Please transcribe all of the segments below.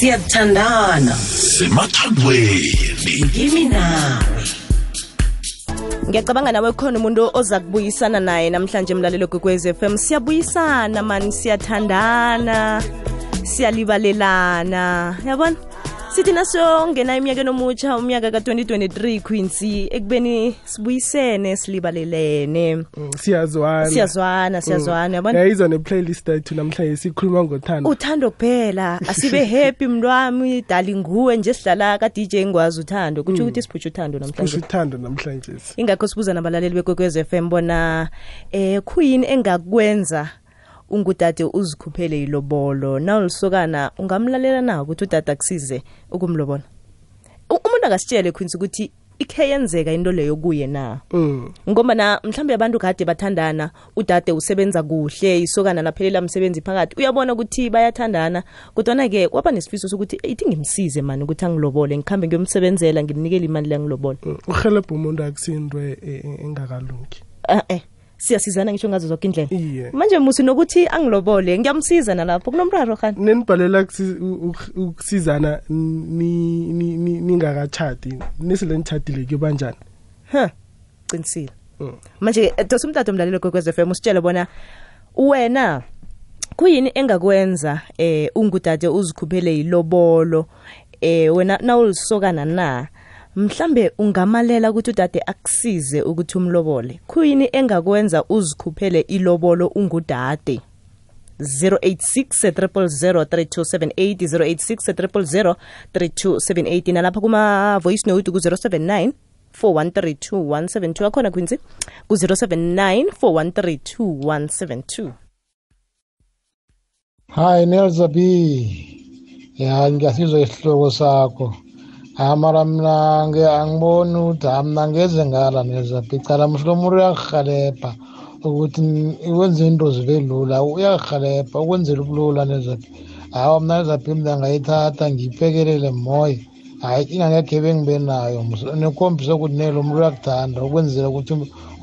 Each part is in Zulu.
siyathandana semathandweni ngimi nawe ngiyacabanga nawe khona umuntu oza kubuyisana naye namhlanje emlalelo f FM siyabuyisana mani siyathandana siyalibalelana. Yabona sithi nasiyongena iminyakeni omutsha umnyaka ka-2023 quincy ekubeni sibuyisene silibalelene. Siyazwana. Siyazwana siyazwana yabona? Yayizwa ne-playlist yethu namhlanje sikhuluma ngothando. Uthando kuphela asibe happy mntwami dali nguwe nje sidlala ka-dj ngwazi uthando. Kutsho ukuthi siphutshe uthando kusho namhlanje uthando namhlanje. Ingakho sibuza nabalaleli bekwekwez FM bona eh khuyini engakwenza ungudade uzikhuphele ilobolo. Nawulisokana ungamlalela na ukuthi udade akusize ukumlobola? Umuntu akasitshele khwinsi ukuthi ikhe yenzeka into leyo kuye na? Mm. ngombana mhlawumbe abantu kade bathandana udade usebenza kuhle isokana laphelela msebenzi phakathi uyabona ukuthi bayathandana. Kodwana-ke kwaba nesifiso sokuthi ithi ngimsize mani ukuthi angilobole ngikhambe ngiyomsebenzela ngimnikele imali leyangilobola Mm. uhelebha umuntu akusiyinto e- e- engakalungi eh eh siyasizana ngisho ngazo zonke indlela. Yeah. manje musi nokuthi angilobole ngiyamsiza nalapho. Kunomraro khani nenibhalela ukusizana ni- ni- ni- ningakatshadi nisele nitshadile kuyobanjani ha qinisile. Mm. manje eh, dosa umtato mlalelo kwekwez f m usitshele bona wena kuyini engakwenza eh ungudade uzikhuphele yilobolo? Eh wena nawulisokana na mhlambe ungamalela ukuthi udade akusize ukuthi umlobole. Kuyini engakwenza uzikhuphele ilobolo ungudade? 086 086 nalapha kuma-voice note ku-079 4132172 akhona quincy? ku-079 4132172 hayi nelza b. Ya ngiyasizwa isihloko sakho. Ha mara mna nge angiboni ukuthi ha mna ngeze ngala nelza b cala mhlomuntu uyakuhalebha ukuthi n- wenze into zibe lula uyakuhalebha ukwenzela ubulula nelza b hawa mna nelza b mna ngayithatha ngiyiphekelele moya. Hayi inkinga ngekhe bengibe nayo mus- nekhombisa ukuthi nelo umuntu uyakuthanda ukwenzela ukuthi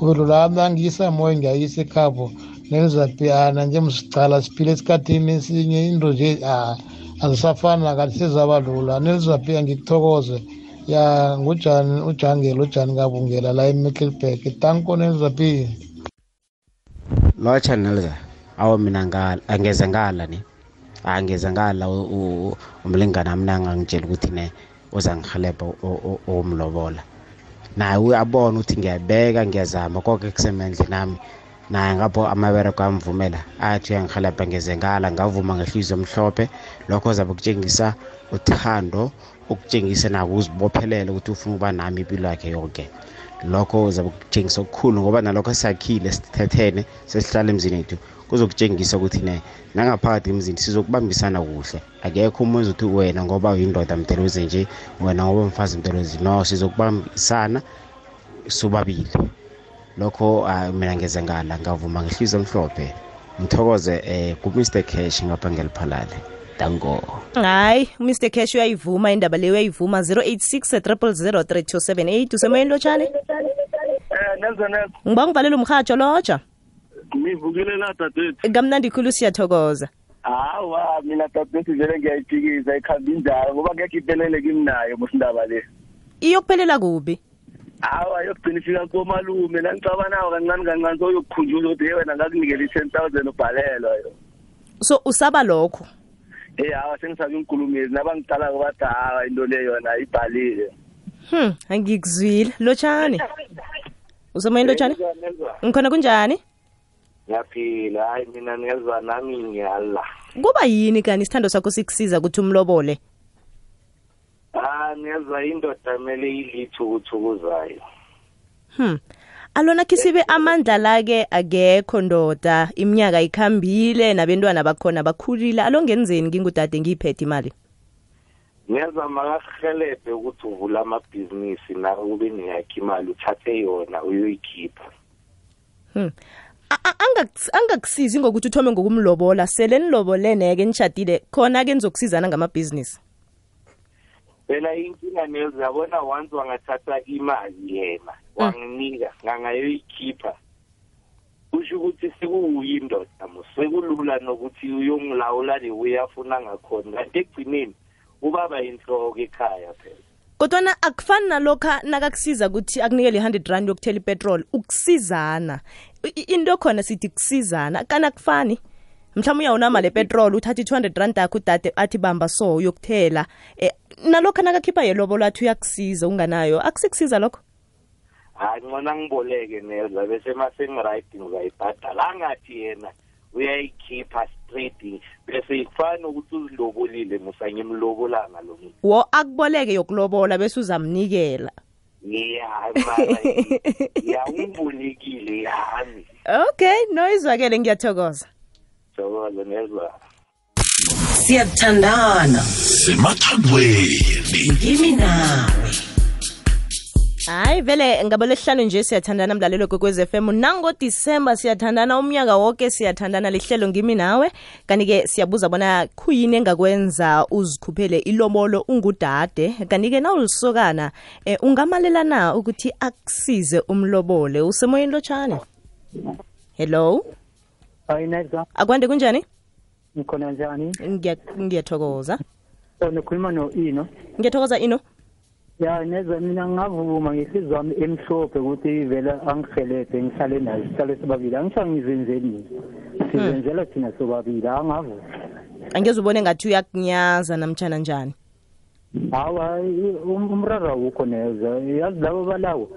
ube lula. Mna ngiyisa moya ngiyayisa ekhabo. Nelizapiyana nje msicala siphile esikhathini esinye into nje ah, azisafani nakathi sezaba lula nelizapiya ngikuthokoze ya ngujani ujangela ujani kabungela la emickelback tanko nelizapiya lotsha nelza awu mina ngala angeze ngala ni. Angeze ngala u- u- umlingani wami nangangitshela ukuthi ne uzangihelebha umlobola. Naye uyabona ukuthi ngiyabeka ngiyazama. Konke kusemendleni nami. Naye ngapho amabereko amvumela athi uyangihelebha ngeze ngala ngavuma ngehliziyo mhlophe lokho zabe kutshengisa uthando ukutshengisa nako uzibophelele ukuthi ufuna ukuba nami impilo yakhe yonke. Lokho zabe kutshengisa okukhulu ngoba nalokho sisakhile sithethene sesihlala emzini yethu kuzokutshengisa ukuthi ne nangaphakathi emzini sizokubambisana kuhle. Akekho umuntu uthi wena ngoba uyindoda mdelweze nje wena ngoba mfazi mdelwezi no sizokubambisana sobabili. Lokho ah, mina ngeze ngala ngavuma ngehliziyo mhlophe ngithokoze eh ku-mr cash ngapha ngeliphalale dango. Hayi umr cash uyayivuma indaba leyo uyayivuma. 086 3278 usemoyeni lotshani Eh ngiba ngivalela umrhatsho lotsha. Ngivukile la dadethu. kamnandi khulu siyathokoza. Hawa mina dadethu vele ngiyayiphikisa ikhamba injalo ngoba ngeke iphelele kimi nayo musindaba le. iyokuphelela kubi Hawa yokugcina ifika komalume. La ngicabanayo kancane kancane soyokukhunjuzwa ukuthi hey wena ngakunikela i-10000 ubhalelwa yo. so usaba lokho? Eh hawa sengisabe inkulumezi nabangicala bathi hawa into le yona ibhalile. hmm angikuzwile. Lotshani usemoyeni lotshani ngikhona kunjani? Ngiyaphila. Hayi mina ngezwa nami ngiyala. kuba yini kani? Isithando sakho sikusiza ukuthi umlobole? Ah ngezwa indoda mele ilithukuthukuzayo. hmm. Alona khisibe amandla la-ke akekho ndoda. Iminyaka ikhambile nabentwana bakhona bakhulile. Alongenzeni ngingudade ngiyiphethe imali? Ngeza makahelebhe ukuthi uvula amabhizinisi nawe ube neyakho imali uthathe yona uyoyikhipha. Hmm. A- a- angakusi- angakusizi ngokuthi uthome ngokumlobola? Sele nilobolene-ke nishadile. Khona-ke nizokusizana ngamabhizinisi. Phela inkinga nezi yabona once wangathatha imali yena wanginika ngangayoyikhipha. Kusho ukuthi sekuwuyindoda sekulula nokuthi uyongilawula le way afuna ngakhona. Kanti ekugcineni ubaba inhloko ekhaya phela. Kodwana akufani nalokha nakakusiza ukuthi akunikele i-hundred rand yokuthela ipetrol ukusizana. Into khona sithi kusizana kani akufani. Mhlawumbe uyawunamali epetroli uthathe i-two hundred rand yakho udade athi bamba so uyokuthela um nalokho nakakhipha yelobo lathi uyakusiza unganayo akusikusiza lokho? Hayi ngcona ngiboleke neza bese masengiright ngizayibhadala angathi yena uyayikhipha straight bese ifana ukuthi uzilobolile musangimlobolanga lo muntu. Wo akuboleke yokulobola bese uzamnikela. Ya mara ya ungibolekile yami. Okay no izwakele ngiyathokoza. Thokoza nezwa siyathandana semathandweni ngimi nawe hayi vele ngabo lesihlanu nje siyathandana mlalelo kwekwez f m. Nangodisemba siyathandana umnyaka wonke siyathandana lihlelo ngimi nawe. Kanti-ke siyabuza bona khuyini engakwenza uzikhuphele ilobolo ungudade? Kanti-ke nawulisokana um ungamalela na ukuthi akusize umlobole? Usemoyeni lotshane hello? Akwande kunjani ngikhona njani? Ngiya- ngiyathokoza. O nikhuluma no-ino ngiyathokoza ino? Ya neza mina ngingavuma ngesizwe wami emhlophe ukuthi vele angihelebhe ngihlale naye sihlale sobabili. Angisho ngizenzelile sizenzela thina sobabili angavuma angeze ubone ngathi uyakunyaza namtshana njani? Hawa um- umraro awukho neza yazi labo balawo.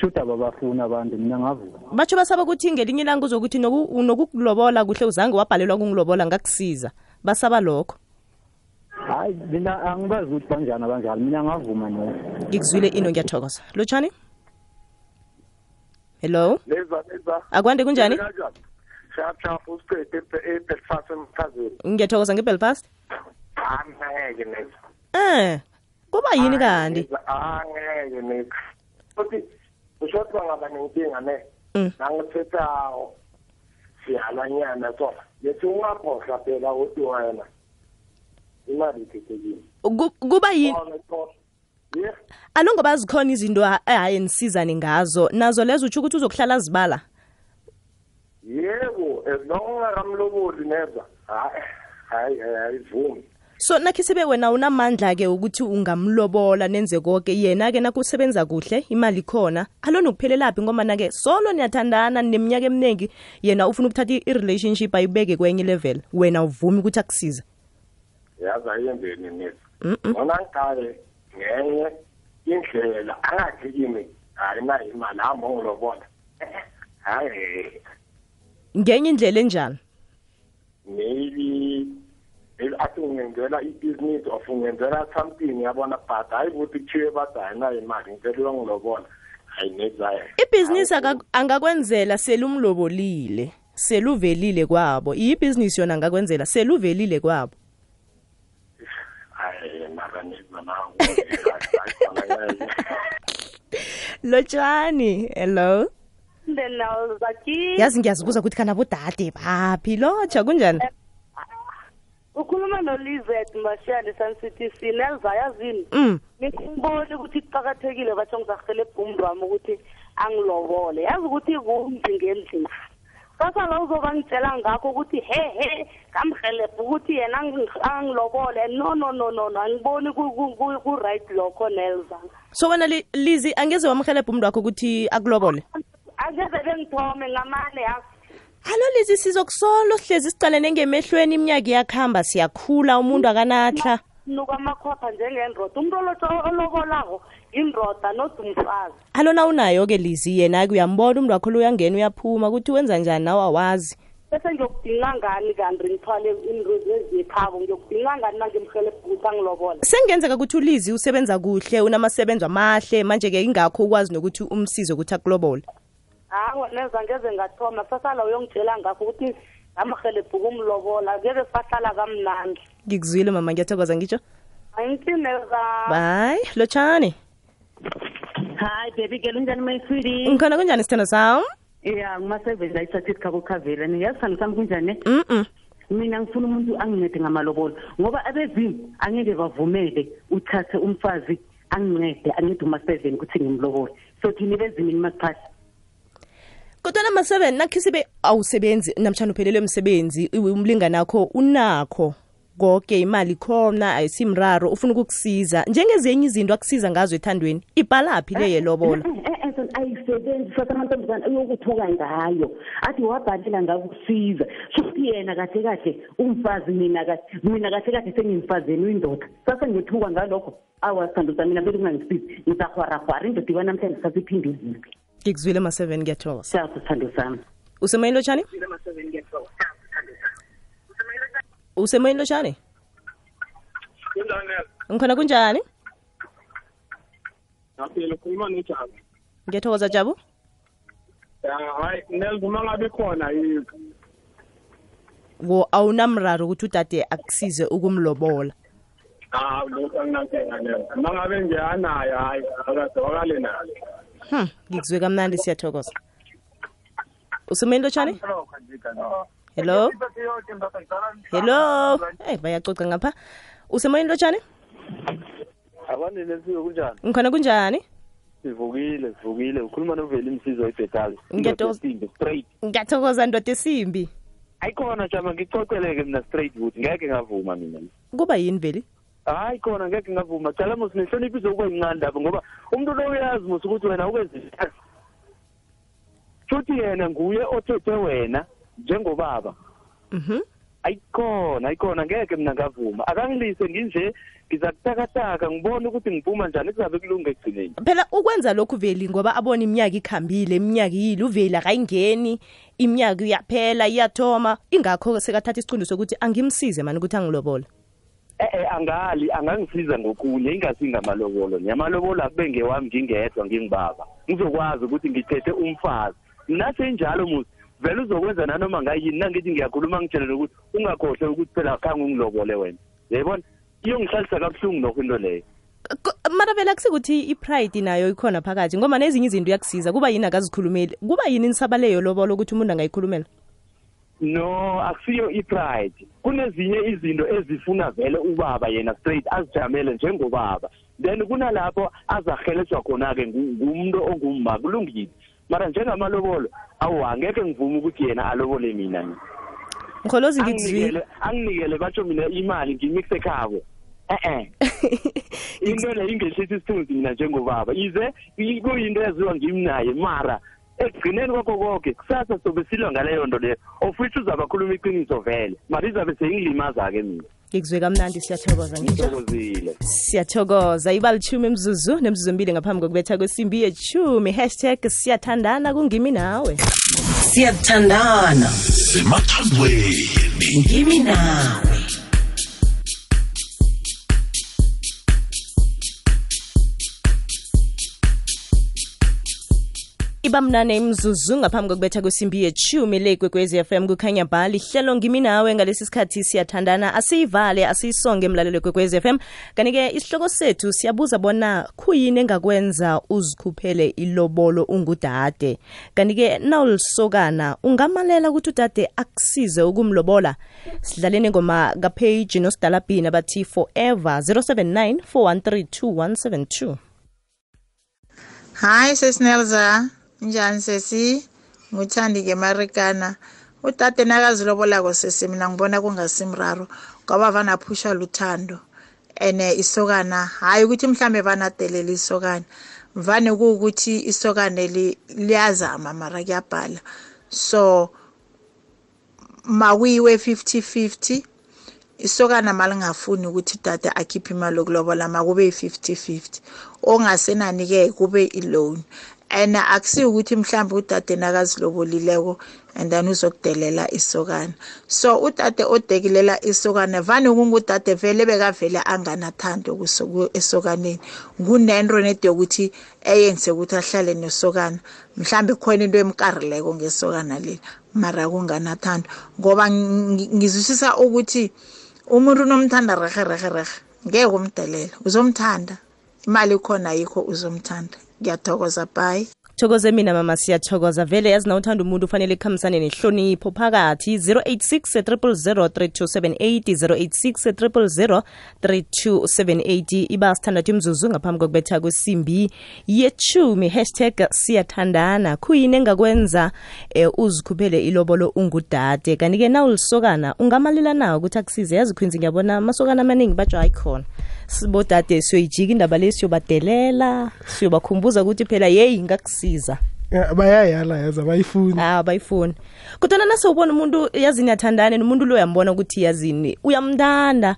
Shuthi ababafuni abantu mina ngavuma batsho basaba ukuthi ngelinye ilanga uzokuthi noku- nokukulobola kuhle uzange wabhalelwa kungilobola ngakusiza. Basaba lokho. Hayi mina angibazi ukuthi banjani abanjalo. Mina ngavuma neza ngikuzwile ino ngiyathokoza. Lotshani hello? Leza leza. Akwande kunjani? Shapshap usiqede ebelfast emchazeni ngiyathokoza ngebelfast? Angeke neza eh kuba yini kanti? Angeke neza futhi ushothi bangaba nenkinga ne? Mm. nangithetha sihalanyana so yethi ungakhohlwa phela ukuthi wena imali ikhethekile. Ku- kuba yini ye? Alo ngoba zikhona izinto ha- ehaye nisizane ngazo. Nazo lezo utsho ukuthi uzokuhlala zibala? Yebo as long ungakamloboli neza hayi hayi ayivumi. So nakhi sibe wena unamandla-ke ukuthi ungamlobola nenze konke. Yena-ke nakusebenza kuhle imali khona alo nokuphelelaphi ngomana-ke solo niyathandana neminyaka eminingi yena ufuna ukuthatha i-relationship ayibeke kwenye level. Wena uvumi ukuthi akusize. Yazi ayenzeni neza ngona ngiqale ngenye indlela angathi kimi hayi nayo imali hamba ungilobona hayi. Ngenye indlela enjani athi ungenzela i-business of ungenzela something yabona? But hayi ukuthi kuthiwe bathi hayi nayo imali ngicela uyongilobona hayi nezayo. Ibhizinisi aka- angakwenzela selumlobolile seluvelile kwabo. Ibhizinisi yona angakwenzela seluvelile kwabo. Lotshani hello? Yazi ngiyazibuza ukuthi kanabodade baphi? Lotsha kunjani ukhuluma noLizet Mashali Sun City sinelza yazini mm. ukuthi kuqakathekile batsho ngizahelebha umntwami ukuthi angilobole. Yazi ukuthi kumbi ngendlini sasa la uzoba ngitshela ngakho ukuthi he he ngamhelebha ukuthi yena angi- angilobole. No no no no no angiboni ku- ku- ku- ku-right lokho nelza. So wena lizi angeze wamhelebha umntu wakho ukuthi akulobole? Angeze bengithome ngamane yazi alo lizi sizokusolo sihlezi sicalene ngemehlweni iminyaka iyakuhamba siyakhula umuntu akanatla nukamakhopha njengendoda umuntu olobolako yindoda not umfazi. Alo na unayo-ke lizi yena-ke uyambona umntu wakho lo uyangena uyaphuma ukuthi wenza njani nawe awazi. Bese ngiyokudinga ngani kanti ngithwale into eziyekhabo ngiyokudinga ngani nangimhelebha ukuthi angilobole sengenzeka ukuthi ulizi usebenza kuhle unamasebenzi amahle manje-ke ingakho ukwazi nokuthi umsize ukuthi akulobole. Hawa neza ngeze ngathoma. Sasala uyongitshela ngakho ukuthi ngamhelebha ukumlobola ngeke sahlala kamnandi. Ngikuzwile mama. Ngiyathokoza ngitsho? Angitineza bayi lotshani. Hayi baby girl. Unjani sweetie? Ngikhona kunjani sithando sam? Ya ngumasebenzi ayithathisi khabo khavela yazi sithando sami kunjani? Mm mina ngifuna umuntu angincede ngamalobolo ngoba abezimu angeke bavumele uthathe umfazi angincede ancede uma-seven ukuthi ngimlobole so thini bezimini makuphasi kodwa nama-seven nakhi sibe awusebenzi namtshana uphelelwe msebenzi umlinganakho unakho. Konke imali khona ayisimraro ufuna ukukusiza. Njengezinye izinto akusiza ngazo ethandweni ibhalaphi le yelobola? Anton ayisebenzi futhi amantombazane uyokuthoka ngayo. Athi wabhalela ngakusiza. Futhi yena kahle kahle umfazi mina mina kahle kahle sengimfazeni uyindoda. Sase ngithuka ngalokho awasithandozana mina bele kungangisizi ngisahwarahwara indoda iba namhlanje sasephinde iziphi ngikuzwile ma-7 ngiyathokoza. Siyazi sithando sami usemoyeni lotshani? Usemoyeni lotshani? Ngikhona kunjani? Ukhuluma nojabo ngiyathokoza jabu. Ya hayi nelzo mangabe khona yikho. wo awunamraro ukuthi udade akusize ukumlobola. Ah lokho anginankinga ngabe nje ngiyanayo hayi akazwakale nayo. Hmm ngikuzwe kamnandi siyathokoza. Usemoyeni lotshani hello? Hello? Hey bayacoca ngapha. Usemoyeni lotshani sifike kunjani? Ngikhona kunjani? Sivukile sivukile. Ukhuluma noveli imsizo straight. Ngiyathokoza ndoda esimbi ayikhona jama ngicoceleke mina straight ukuthi ngeke ngavuma mina. Kuba yini veli hayi khona ngeke ngavuma. Cala mos nehlonipho izokuba yincane lapho ngoba umuntu lo uyazi mos ukuthi wena ukwenzile futhi yena nguye othethe wena njengobaba. Mhm. Ayikhona ayikhona ngeke mina ngavuma. Akangilise nginje ngizakutakataka ngibone ukuthi ngiphuma njani kuzabe kulunge ekugcineni. Phela ukwenza lokhu veli ngoba abona iminyaka ikhambile iminyaka iyile uveli akayingeni iminyaka iyaphela iyathoma. Ingakho sekathatha isicundo sokuthi angimsize mani ukuthi angilobole. Eh angali angangisiza ngokunye ingasingamalobolo niyamalobolo akube ngewami ngingedwa ngingibaba. Ngizokwazi ukuthi ngithethe umfazi. Mina senjalo musi vele uzokwenza nanoma ngayini nangithi ngiyakhuluma ngitshelele ukuthi ungakhohlwe ukuthi phela khange ungilobole wena. Yayibona? Iyongihlalisa kabuhlungu nokho into leyo. Ko- mara vele akusikuthi i-pride nayo ikhona phakathi ngoba nezinye izinto uyakusiza kuba yini akazikhulumeli? Kuba yini nisaba leyo lobola ukuthi umuntu angayikhulumela? No akusiyo i-pride. Kunezinye izinto ezifuna vele ubaba yena straight azijamele njengobaba. Then kunalapho azaheleshwa khona-ke ngu- ngumuntu ongumma kulungile. Mara njengamalobolo awu angeke ngivume ukuthi yena alobole mina mina ngiholozi ngikuzwile anginikele anginikele batsho mina imali ngimixe ekhabo. Eh-eh into le ingehlisa isithunzi mina njengobaba. Ize i- kuyinto eyaziwa ngimi naye mara ekugcineni kwakho konke kusasa sobe silwa ngaleyo nto leyo of which uzabakhuluma iqiniso vele. Mali izabe seyingilimaza-ke mina. Ngikuzwe kamnandi siyathokoza ngithokozile. Siyathokoza. Iba lithumi mzuzu nemzuzu mbili ngaphambi kokubetha kwesimbi yechumi hashtag siyathandana kungimi nawe. Siyathandana. Semathandweni. Ngimi nawe iba mnane imzuzu ngaphambi kokubetha kwesimbi yechumi le kwekwezi fm kukhanya bhali hlelo ngimi nawe ngalesi sikhathi siyathandana. Asiyivale asiyisonge emlalelo kwekwezi fm kanti-ke isihloko sethu siyabuza bona khuyini engakwenza uzikhuphele ilobolo ungudade? Kanti-ke nawulisokana ungamalela ukuthi udade akusize ukumlobola? Sidlaleni ngoma kapage nosidala bhini abathi forever 079 413 2172 sis sesinelza njani sesi nguthandi ke marikana. Udade nakazilobolako sesi mina ngibona kungasimraro ngoba vanaphusha luthando. And isokana hayi ukuthi mhlambe vanadelela isokana. Vane kuwukuthi isokane li- liyazama mara kuyabhala. So makuyiwe 50-50 isokana malingafuni ukuthi udade akhiphe imali yokulobola makube yi-50-50 ongasenani-ke kube i-loan. And akusiyo ukuthi mhlawumbe udade nakazilobolileko and then uzokudelela isokana. So udade odekilela isokana vane kungudade vele bekavele anganathando esokaneni. Kunento nede yokuthi eyenze ukuthi ahlale nesokana mhlambe khona into emkarileko ngesokana leli mara kunganathando. Ngoba ngi- ngizwisisa ukuthi umuntu unomthanda rehe rehe rehe ngeke umdelela uzomthanda. Imali khona ayikho uzomthanda. Ngiyathokoza bye. Thokoze mina mama siyathokoza. Vele yazi na uthanda umuntu ufanele kuhambisane nehlonipho phakathi 086 3278 086 3278 iba sithandathu imzuzu ngaphambi kokubetha kwesimbi yechumi hashtag siyathandana. Khuyini engakwenza eh, uzikhuphele ilobolo ungudade? Kanti-ke na ulisokana ungamalila nawo ukuthi akusize. Yazi khwinzi ngiyabona amasokana amaningi batsho hayi khona sibodade siyoyijika indaba le siyobadelela siyobakhumbuza ukuthi phela yeyi ngakusiza Ya, bayayala yazi abayifuni ah bayifuni kodwana nase ubona umuntu yazini yathandane nomuntu lo uyambona ukuthi yazini uyamndanda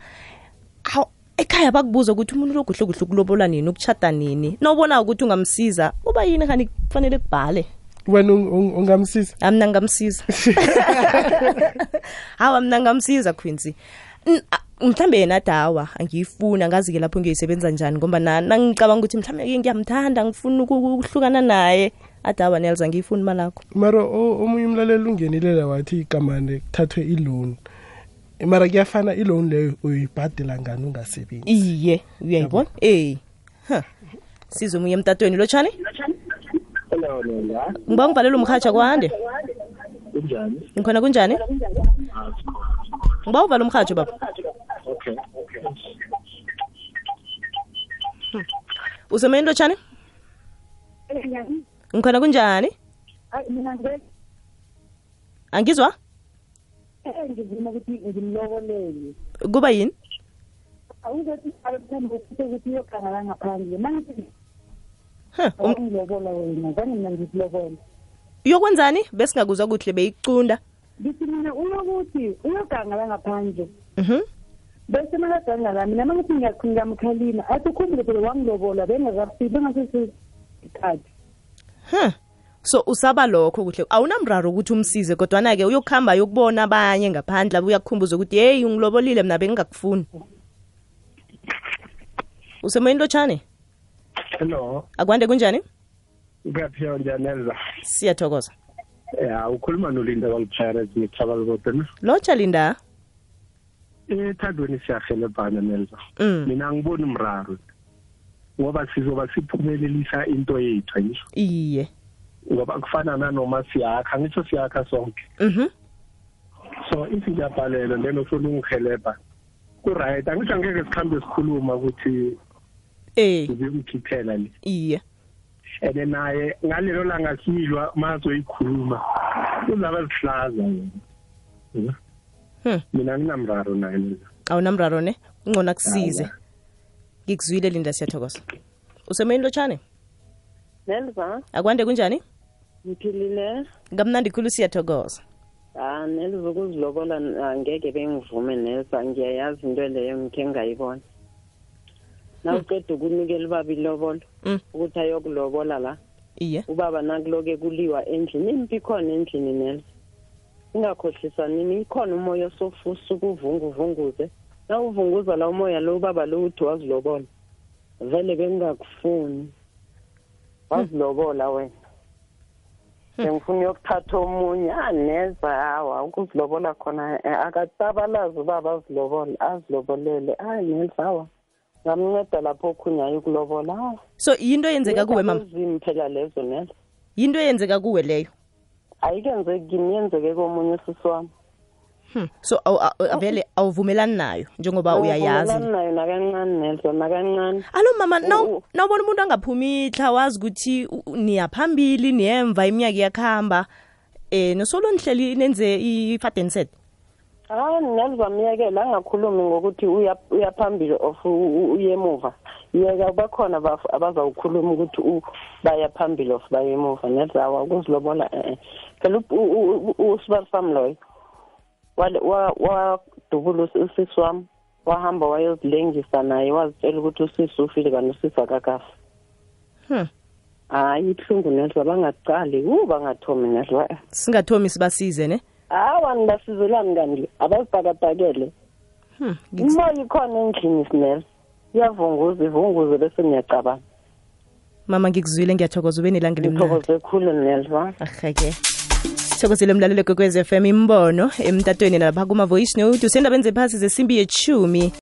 ekhaya bakubuza ukuthi umuntu lo kuhle kuhle ukulobola nini ukuchata nini? Nawubona ukuthi ungamsiza uba yini khani kufanele kubhale? Wena ung- ung- ungamsiza? Amna ngamsiza hawa mna ngamsiza quincy mhlambe yena dawa angiyifuni angazi-ke lapho ngiyoyisebenza njani ngoba na nangicabanga ukuthi mhlawumbe ngiyamthanda ngifuna uku- ukuhlukana naye adawa nels angiyifuni malakho mara omunye umlaleli ungenilela wathi igamane kuthathwe iloan. Mara kuyafana iloan leyo uyibhadela ngani ungasebenzi? Iye uyayibona? Eh ha size omunye emtatweni. Lo tshani Nela. ngiba ngivalela umrhatsha kwande. Kunjani? ngikhona kunjani ngiba uvala umhatsho baba. Okay okay. Hmm. Useme into ngikhona kunjani? Angizwa? Eh, Ngizima ukuthi ngimlobolele. Kuba yini? Ukuthi iyokhangala ngaphandle mangilobola um wena zange mina ngikulobola uyokwenzani besingakuzwa kuhle beyicunda ngithi mina uyokuthi uyogangala ngaphandle mhm. Bese makagangala mina mangithi ngiyamkhalima. Athi ukhumbule phela wangilobola bengakafiki hum huh so usaba lokho kuhle. Awunamraro ukuthi umsize kodwana-ke uyokuhamba yokubona abanye ngaphandle uyakukhumbuza ukuthi yeyi ungilobolile mna bengingakufuni. Usemoyeni lotshane Hello. akwande kunjani? Ngaphiwa njani Elza? siyathokoza Ya, ukhuluma nolinda kwaLpirates ngithabalikote na. lotsha linda Ethandweni siyahelebhana Nelza. Mm. Mina ngibona umraro. Ngoba sizoba siphumelelisa into yethu ngisho. iye Ngoba kufana nanoma siyakha, ngisho siyakha sonke. mhm So if ngiyabhalela then ufuna ungihelebha. Ku-right, angisho angeke sikhambe sikhuluma ukuthi eh ngikukhiphela le. iye and naye ngalelo langa silwa mazoyikhuluma uzaba zihlaza yena. Hmm. mina nginamraro naye mina. Awunamraro ne? Ungcono kusize ngikuzwile linda siyathokoza. Usemoyeni lotshane Nelva, akwande kunjani? Ngiphilile. ngamnandi khulu siyathokoza. Ah, Nelva ukuzilobola angeke bengivume neza ngiyayazi into leyo ngikhe ngayibona. Nawuqeda ukunikela ubaba ilobolo Mm. ukuthi ayokulobola la. iye Ubaba nakuloke kuliwa endlini, impi ikhona endlini Nelva. Ingakhohlisanini, ikhona umoya osofusa ukuvunga uvunguze. Na uvunguza la umoya lo ubaba lo uthi wazilobola. Vele bengingakufuni. Wazilobola wena. ngifuna uyokuthatha omunye aneza hawa ukuzilobola khona eh, akatabalazi ubaba azilobola azilobolele hayi neza hawa ngamnceda lapho okhunyayo ukulobola so yinto eyenzeka kuwe mama lezo nela yinto eyenzeka kuwe leyo ayikenzeki kimi yenzeke komunye usisi wami hmm. so vele awuvumelani nayo njengoba uyayazi nayo nakancane nelzo nakancane alo mama naw- nawubona umuntu angaphumi itlha wazi ukuthi niyaphambili niyemva iminyaka iyakuhamba eh nosolo nihleli nenze i-fadenset hayi nelizamyekela angakhulumi ngokuthi uya uya phambili of u- u- uye emuva. Yeka bakhona abazawukhuluma ukuthi baya phambili of baya emuva. Nezawa ukuzilobola eh eh. phela u- u- u- usibali sami loyo wadubula usi- usisi wami wahamba wayozilengisa naye wazitshela ukuthi usisi ufile kanti usisi akakafi. Hmm. hayi ibuhlungu nezwa bangaqali u bangathomi nezwa singathomi sibasize ne? Hawa nibasizelani kanti. Abazibhakabhakele. Hmm. umoya ikhona endlini sinela iyavunguza ivunguze bese ngiyacabanga. Mama ngikuzwile ngiyathokoza ube nelanga lemnandi ngithokoze khulu nelva. Ahake sithokozile mlalelo kwekwez f m imbono emtatweni nalapha kuma-voice note. Usendabeni zephasi zesimbi yechumi